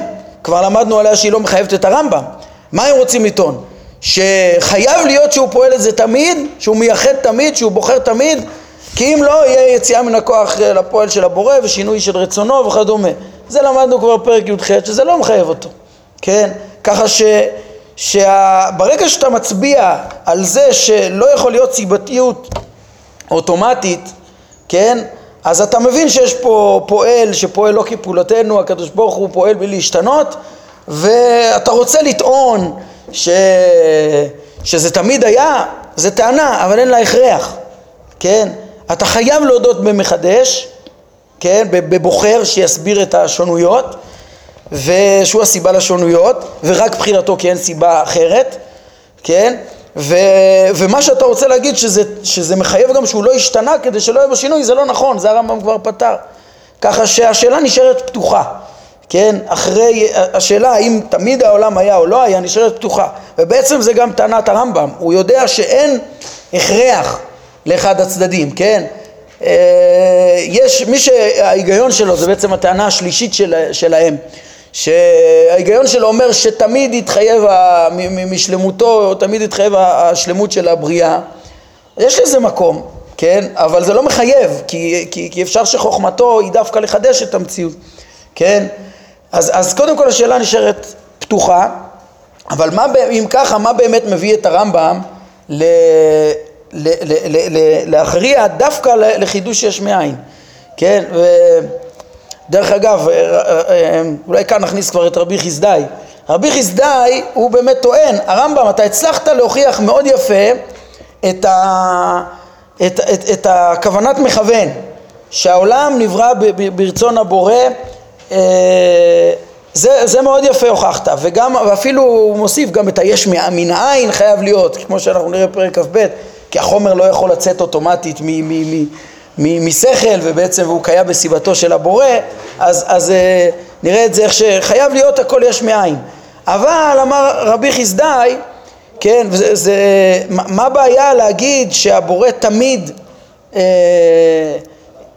כבר למדנו עליה שהיא לא מחייבת את הרמב"ם. מה הם רוצים לטעון? שחייב להיות שהוא פועל את זה תמיד, שהוא מייחד תמיד, שהוא בוחר תמיד כי אם לא יהיה יציאה מן הכוח לפועל של הבורא ושינוי של רצונו וכדומה. זה למדנו כבר פרק י"ח שזה לא מחייב אותו. כן? ככה ש... שברגע שאתה מצביע על זה שלא יכול להיות סיבתיות אוטומטית, כן? אז אתה מבין שיש פה פועל שפועל לא כפעולתנו, הקדוש ברוך הוא פועל בלי להשתנות, ואתה רוצה לטעון ש... שזה תמיד היה, זה טענה, אבל אין לה הכרח, כן? אתה חייב להודות במחדש, כן? בבוחר שיסביר את השונויות, ושהוא הסיבה לשונויות, ורק בחינתו כי אין סיבה אחרת, כן? ו, ומה שאתה רוצה להגיד שזה, שזה מחייב גם שהוא לא השתנה כדי שלא יהיה בשינוי, זה לא נכון, זה הרמב"ם כבר פתר. ככה שהשאלה נשארת פתוחה, כן? אחרי, השאלה האם תמיד העולם היה או לא היה נשארת פתוחה. ובעצם זה גם טענת הרמב"ם, הוא יודע שאין הכרח לאחד הצדדים, כן? אה, יש, מי שההיגיון שלו זה בעצם הטענה השלישית של, שלהם שההיגיון שלו אומר שתמיד יתחייב משלמותו, תמיד יתחייב השלמות של הבריאה, יש לזה מקום, כן? אבל זה לא מחייב, כי, כי, כי אפשר שחוכמתו היא דווקא לחדש את המציאות, כן? אז, אז קודם כל השאלה נשארת פתוחה, אבל מה, אם ככה, מה באמת מביא את הרמב"ם ל, ל, ל, ל, ל, להכריע דווקא לחידוש יש מאין, כן? ו... דרך אגב, אה, אה, אה, אולי כאן נכניס כבר את רבי חסדאי. רבי חסדאי הוא באמת טוען, הרמב"ם, אתה הצלחת להוכיח מאוד יפה את, ה, את, את, את הכוונת מכוון, שהעולם נברא ברצון הבורא, זה, זה מאוד יפה הוכחת, וגם, ואפילו הוא מוסיף גם את היש מן העין חייב להיות, כמו שאנחנו נראה בפרק כ"ב, כי החומר לא יכול לצאת אוטומטית מ... מ, מ משכל ובעצם הוא קיים בסיבתו של הבורא אז, אז אה, נראה את זה איך שחייב להיות הכל יש מאין. אבל אמר רבי חסדאי כן, זה, זה, מה הבעיה להגיד שהבורא תמיד אה,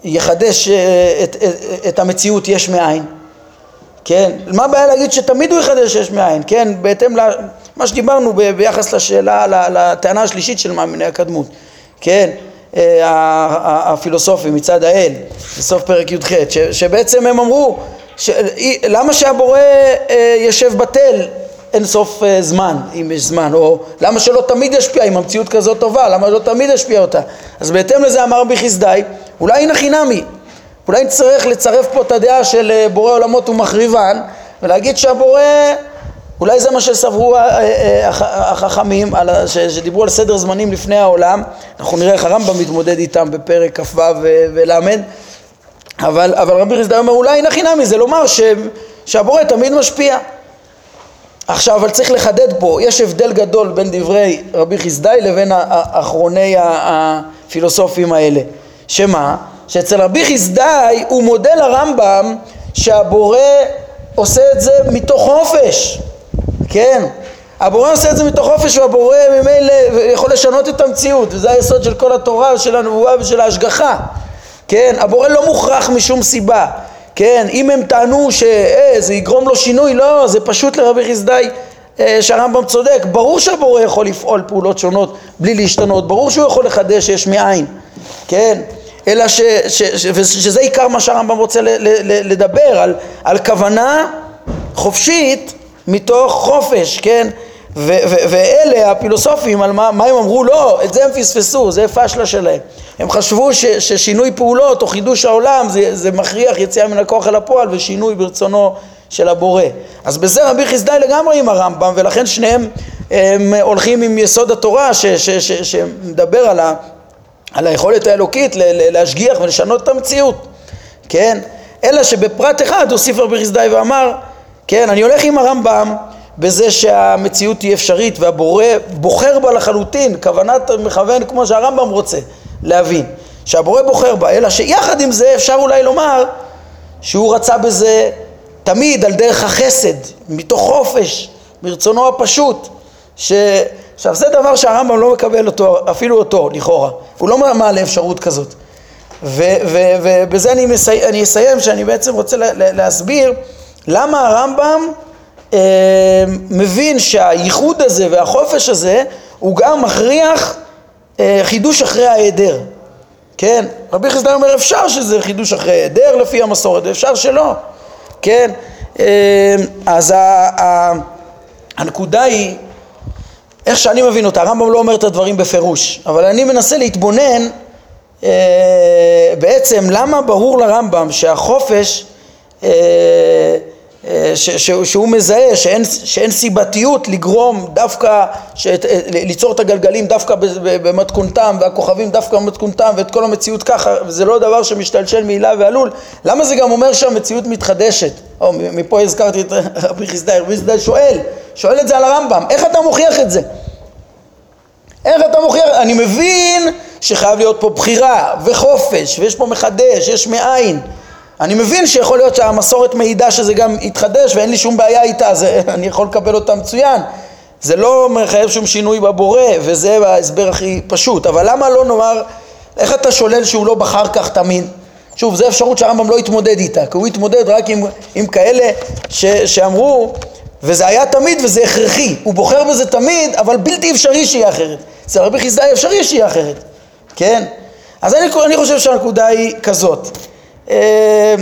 יחדש אה, את, את, את המציאות יש מאין? כן, מה הבעיה להגיד שתמיד הוא יחדש יש מאין? כן, בהתאם למה שדיברנו ביחס לשאלה, לטענה השלישית של מאמיני הקדמות, כן, אה, הפילוסופים מצד האל, בסוף פרק י"ח, שבעצם הם אמרו ש, למה שהבורא אה, ישב בטל אין סוף אה, זמן, אם יש זמן, או למה שלא תמיד ישפיע, אם המציאות כזאת טובה, למה לא תמיד ישפיע אותה? אז בהתאם לזה אמר רבי חסדאי, אולי הנה חינמי, אולי נצטרך לצרף פה את הדעה של בורא עולמות ומחריבן, ולהגיד שהבורא אולי זה מה שסברו אה, אה, החכמים שדיברו על סדר זמנים לפני העולם, אנחנו נראה איך הרמב"ם מתמודד איתם בפרק כ"ו ול', אבל, אבל רבי חסדאי אומר אולי נכי נמי זה לומר ש, שהבורא תמיד משפיע. עכשיו אבל צריך לחדד פה, יש הבדל גדול בין דברי רבי חסדאי לבין אחרוני הפילוסופים האלה, שמה? שאצל רבי חסדאי הוא מודה לרמב"ם שהבורא עושה את זה מתוך חופש כן, הבורא עושה את זה מתוך חופש והבורא ממילא יכול לשנות את המציאות וזה היסוד של כל התורה של הנבואה ושל ההשגחה. כן, הבורא לא מוכרח משום סיבה. כן, אם הם טענו שזה יגרום לו שינוי, לא, זה פשוט לרבי חסדאי אה, שהרמב"ם צודק, ברור שהבורא יכול לפעול פעולות שונות בלי להשתנות, ברור שהוא יכול לחדש יש מאין, כן, אלא ש, ש, ש, שזה עיקר מה שהרמב"ם רוצה ל, ל, ל, לדבר, על, על כוונה חופשית מתוך חופש, כן? ואלה הפילוסופים, על מה, מה הם אמרו? לא, את זה הם פספסו, זה פשלה שלהם. הם חשבו ש, ששינוי פעולות או חידוש העולם זה, זה מכריח יציאה מן הכוח אל הפועל ושינוי ברצונו של הבורא. אז בזה רבי חסדאי לגמרי עם הרמב"ם, ולכן שניהם הם הולכים עם יסוד התורה ש, ש, ש, שמדבר על, ה, על היכולת האלוקית ל, ל, להשגיח ולשנות את המציאות, כן? אלא שבפרט אחד הוסיף רבי חסדאי ואמר, כן, אני הולך עם הרמב"ם בזה שהמציאות היא אפשרית והבורא בוחר בה לחלוטין, כוונת מכוון כמו שהרמב"ם רוצה להבין, שהבורא בוחר בה, אלא שיחד עם זה אפשר אולי לומר שהוא רצה בזה תמיד על דרך החסד, מתוך חופש, מרצונו הפשוט, ש... עכשיו זה דבר שהרמב"ם לא מקבל אותו, אפילו אותו לכאורה, הוא לא מעלה אפשרות כזאת. ובזה אני, מסי... אני אסיים שאני בעצם רוצה להסביר למה הרמב"ם אה, מבין שהייחוד הזה והחופש הזה הוא גם מכריח אה, חידוש אחרי ההיעדר, כן? רבי חסדאי אומר אפשר שזה חידוש אחרי ההיעדר לפי המסורת ואפשר שלא, כן? אה, אז ה, ה, הנקודה היא, איך שאני מבין אותה, הרמב"ם לא אומר את הדברים בפירוש, אבל אני מנסה להתבונן אה, בעצם למה ברור לרמב"ם שהחופש אה, ש, ש, שהוא מזהה שאין, שאין סיבתיות לגרום דווקא, שאת, ליצור את הגלגלים דווקא במתכונתם והכוכבים דווקא במתכונתם ואת כל המציאות ככה וזה לא דבר שמשתלשל מעילה ועלול למה זה גם אומר שהמציאות מתחדשת? או מפה הזכרתי את רבי חסדאי, רבי חסדאי שואל, שואל את זה על הרמב"ם איך אתה מוכיח את זה? איך אתה מוכיח? אני מבין שחייב להיות פה בחירה וחופש ויש פה מחדש, יש מאין אני מבין שיכול להיות שהמסורת מעידה שזה גם יתחדש ואין לי שום בעיה איתה, אז אני יכול לקבל אותה מצוין. זה לא מחייב שום שינוי בבורא, וזה ההסבר הכי פשוט. אבל למה לא נאמר, איך אתה שולל שהוא לא בחר כך תמיד? שוב, זו אפשרות שהרמב"ם לא התמודד איתה, כי הוא התמודד רק עם, עם כאלה ש, שאמרו, וזה היה תמיד וזה הכרחי. הוא בוחר בזה תמיד, אבל בלתי אפשרי שיהיה אחרת. אצל רבי חסדאי אפשרי שיהיה אחרת, כן? אז אני, אני חושב שהנקודה היא כזאת. אה,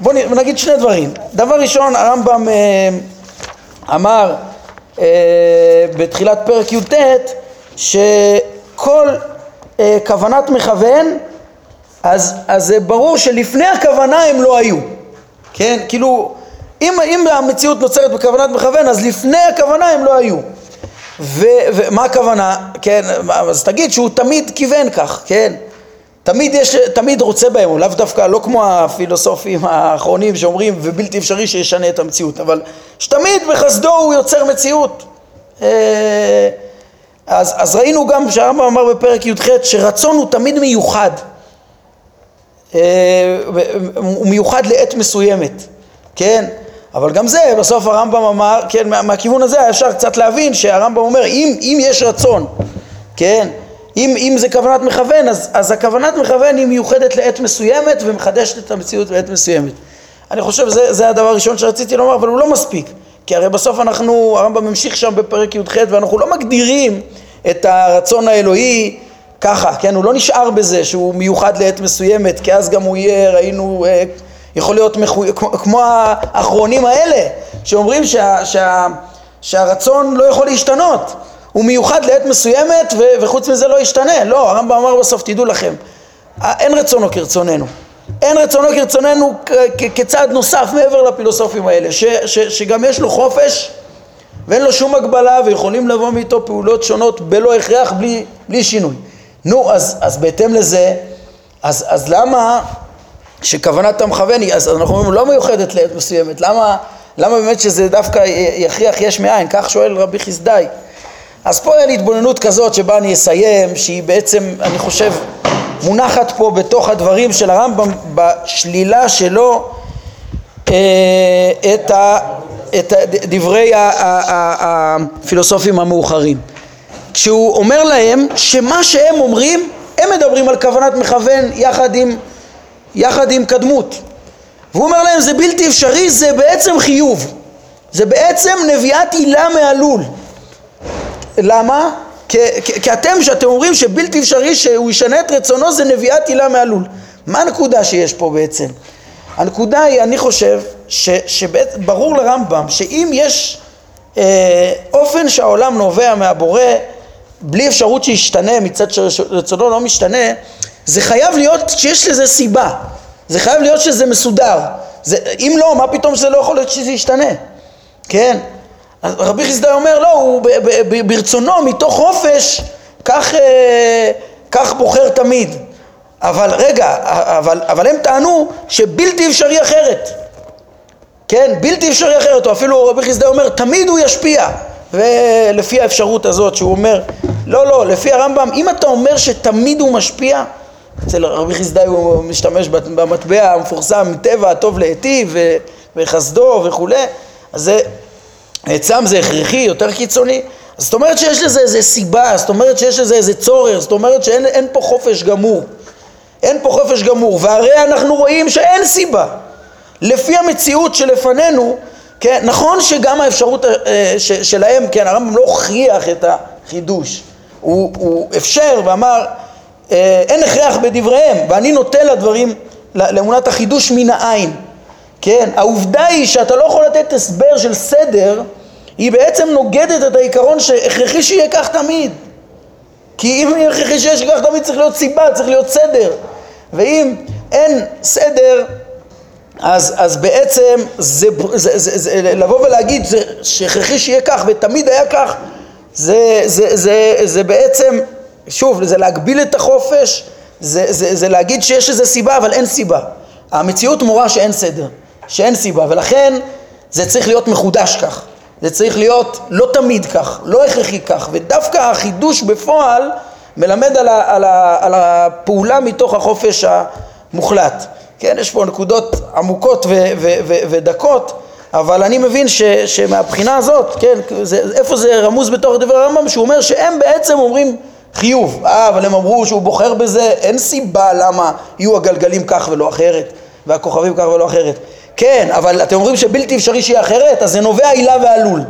בואו נגיד שני דברים. דבר ראשון, הרמב"ם אה, אמר אה, בתחילת פרק י"ט שכל כוונת מכוון, אז, אז זה ברור שלפני הכוונה הם לא היו, כן? כאילו, אם, אם המציאות נוצרת בכוונת מכוון, אז לפני הכוונה הם לא היו. ומה הכוונה? כן, אז תגיד שהוא תמיד כיוון כך, כן? תמיד, יש, תמיד רוצה בהם, לאו דווקא לא כמו הפילוסופים האחרונים שאומרים ובלתי אפשרי שישנה את המציאות, אבל שתמיד בחסדו הוא יוצר מציאות. אה, אז, אז ראינו גם שהרמב"ם אמר בפרק י"ח שרצון הוא תמיד מיוחד, אה, הוא מיוחד לעת מסוימת, כן? אבל גם זה בסוף הרמב"ם אמר, כן, מה, מהכיוון הזה אפשר קצת להבין שהרמב"ם אומר אם, אם יש רצון, כן? אם, אם זה כוונת מכוון, אז, אז הכוונת מכוון היא מיוחדת לעת מסוימת ומחדשת את המציאות לעת מסוימת. אני חושב שזה הדבר הראשון שרציתי לומר, אבל הוא לא מספיק. כי הרי בסוף אנחנו, הרמב"ם ממשיך שם בפרק י"ח ואנחנו לא מגדירים את הרצון האלוהי ככה, כן? הוא לא נשאר בזה שהוא מיוחד לעת מסוימת, כי אז גם הוא יהיה, ראינו, אה, יכול להיות מחו... כמו האחרונים האלה, שאומרים שה, שה, שהרצון לא יכול להשתנות. הוא מיוחד לעת מסוימת ו- וחוץ מזה לא ישתנה. לא, הרמב"ם אמר בסוף, תדעו לכם, אין רצונו כרצוננו. אין רצונו כרצוננו כ- כצעד נוסף מעבר לפילוסופים האלה, ש- ש- שגם יש לו חופש ואין לו שום הגבלה ויכולים לבוא מאיתו פעולות שונות בלא הכרח, בלי, בלי שינוי. נו, אז, אז בהתאם לזה, אז, אז למה שכוונת המכוון היא, אז אנחנו אומרים לא מיוחדת לעת מסוימת, למה, למה באמת שזה דווקא יכריח יש מאין? כך שואל רבי חסדאי. אז פה אין התבוננות כזאת שבה אני אסיים, שהיא בעצם, אני חושב, מונחת פה בתוך הדברים של הרמב"ם בשלילה שלו אה, את, ה, את דברי הפילוסופים המאוחרים. כשהוא אומר להם שמה שהם אומרים, הם מדברים על כוונת מכוון יחד עם, יחד עם קדמות. והוא אומר להם זה בלתי אפשרי, זה בעצם חיוב. זה בעצם נביאת הילה מעלול. למה? כי, כי, אתם, שאתם אומרים שבלתי אפשרי שהוא ישנה את רצונו זה נביאת הילה מעלול. מה הנקודה שיש פה בעצם? הנקודה היא, אני חושב, שברור לרמב"ם שאם יש אה, אופן שהעולם נובע מהבורא, בלי אפשרות שישתנה מצד שרצונו לא משתנה, זה חייב להיות שיש לזה סיבה, זה חייב להיות שזה מסודר. זה, אם לא, מה פתאום שזה לא יכול להיות שזה ישתנה, כן? רבי חסדאי אומר, לא, הוא ברצונו, מתוך חופש, כך, אה, כך בוחר תמיד. אבל רגע, אבל, אבל הם טענו שבלתי אפשרי אחרת. כן, בלתי אפשרי אחרת, או אפילו רבי חסדאי אומר, תמיד הוא ישפיע. ולפי האפשרות הזאת שהוא אומר, לא, לא, לפי הרמב"ם, אם אתה אומר שתמיד הוא משפיע, אצל רבי חסדאי הוא משתמש במטבע המפורסם, טבע הטוב להיטיב וחסדו וכולי, אז זה, אצלם זה הכרחי, יותר קיצוני. זאת אומרת שיש לזה איזה סיבה, זאת אומרת שיש לזה איזה צורך, זאת אומרת שאין פה חופש גמור. אין פה חופש גמור, והרי אנחנו רואים שאין סיבה. לפי המציאות שלפנינו, כן, נכון שגם האפשרות אה, שלהם, כן, הרמב"ם לא הוכיח את החידוש, הוא, הוא אפשר ואמר אה, אין הכרח בדבריהם ואני נוטה לדברים, לאמונת החידוש מן העין, כן, העובדה היא שאתה לא יכול לתת הסבר של סדר, היא בעצם נוגדת את העיקרון שהכרחי שיהיה כך תמיד, כי אם הכרחי שיש כך תמיד צריך להיות סיבה, צריך להיות סדר, ואם אין סדר אז, אז בעצם זה, זה, זה, זה, לבוא ולהגיד שהכרחי שיהיה כך ותמיד היה כך זה, זה, זה, זה בעצם, שוב, זה להגביל את החופש, זה, זה, זה להגיד שיש איזה סיבה אבל אין סיבה. המציאות מורה שאין סדר, שאין סיבה, ולכן זה צריך להיות מחודש כך, זה צריך להיות לא תמיד כך, לא הכרחי כך, ודווקא החידוש בפועל מלמד על, ה, על, ה, על הפעולה מתוך החופש המוחלט. כן, יש פה נקודות עמוקות ו- ו- ו- ודקות, אבל אני מבין ש- שמהבחינה הזאת, כן, זה, איפה זה רמוז בתוך דברי הרמב"ם, שהוא אומר שהם בעצם אומרים חיוב, אה, אבל הם אמרו שהוא בוחר בזה, אין סיבה למה יהיו הגלגלים כך ולא אחרת, והכוכבים כך ולא אחרת. כן, אבל אתם אומרים שבלתי אפשרי שיהיה אחרת, אז זה נובע עילה ועלול.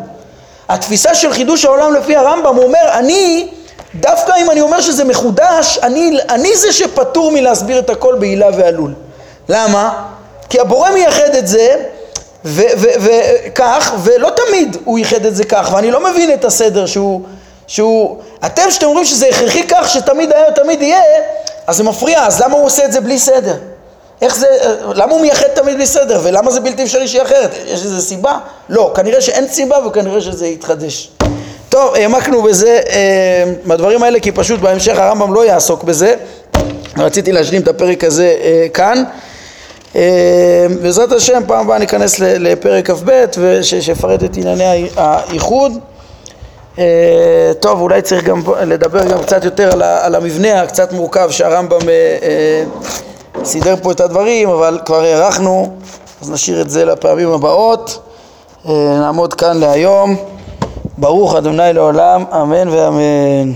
התפיסה של חידוש העולם לפי הרמב"ם, הוא אומר, אני, דווקא אם אני אומר שזה מחודש, אני, אני זה שפטור מלהסביר את הכל בעילה ועלול. למה? כי הבורא מייחד את זה וכך, ולא תמיד הוא ייחד את זה כך, ואני לא מבין את הסדר שהוא, שהוא... אתם שאתם אומרים שזה הכרחי כך שתמיד היה ותמיד יהיה, אז זה מפריע, אז למה הוא עושה את זה בלי סדר? איך זה, למה הוא מייחד תמיד בלי סדר, ולמה זה בלתי אפשרי שיהיה אחרת? יש איזה סיבה? לא, כנראה שאין סיבה וכנראה שזה יתחדש. טוב, העמקנו בזה, אה, בדברים האלה, כי פשוט בהמשך הרמב"ם לא יעסוק בזה. רציתי להשלים את הפרק הזה אה, כאן. אה, בעזרת השם פעם הבאה ניכנס לפרק כ"ב שיפרט את ענייני האיחוד טוב אולי צריך גם לדבר גם קצת יותר על המבנה הקצת מורכב שהרמב"ם סידר פה את הדברים אבל כבר הארכנו אז נשאיר את זה לפעמים הבאות. נעמוד כאן להיום. ברוך אדוני לעולם אמן ואמן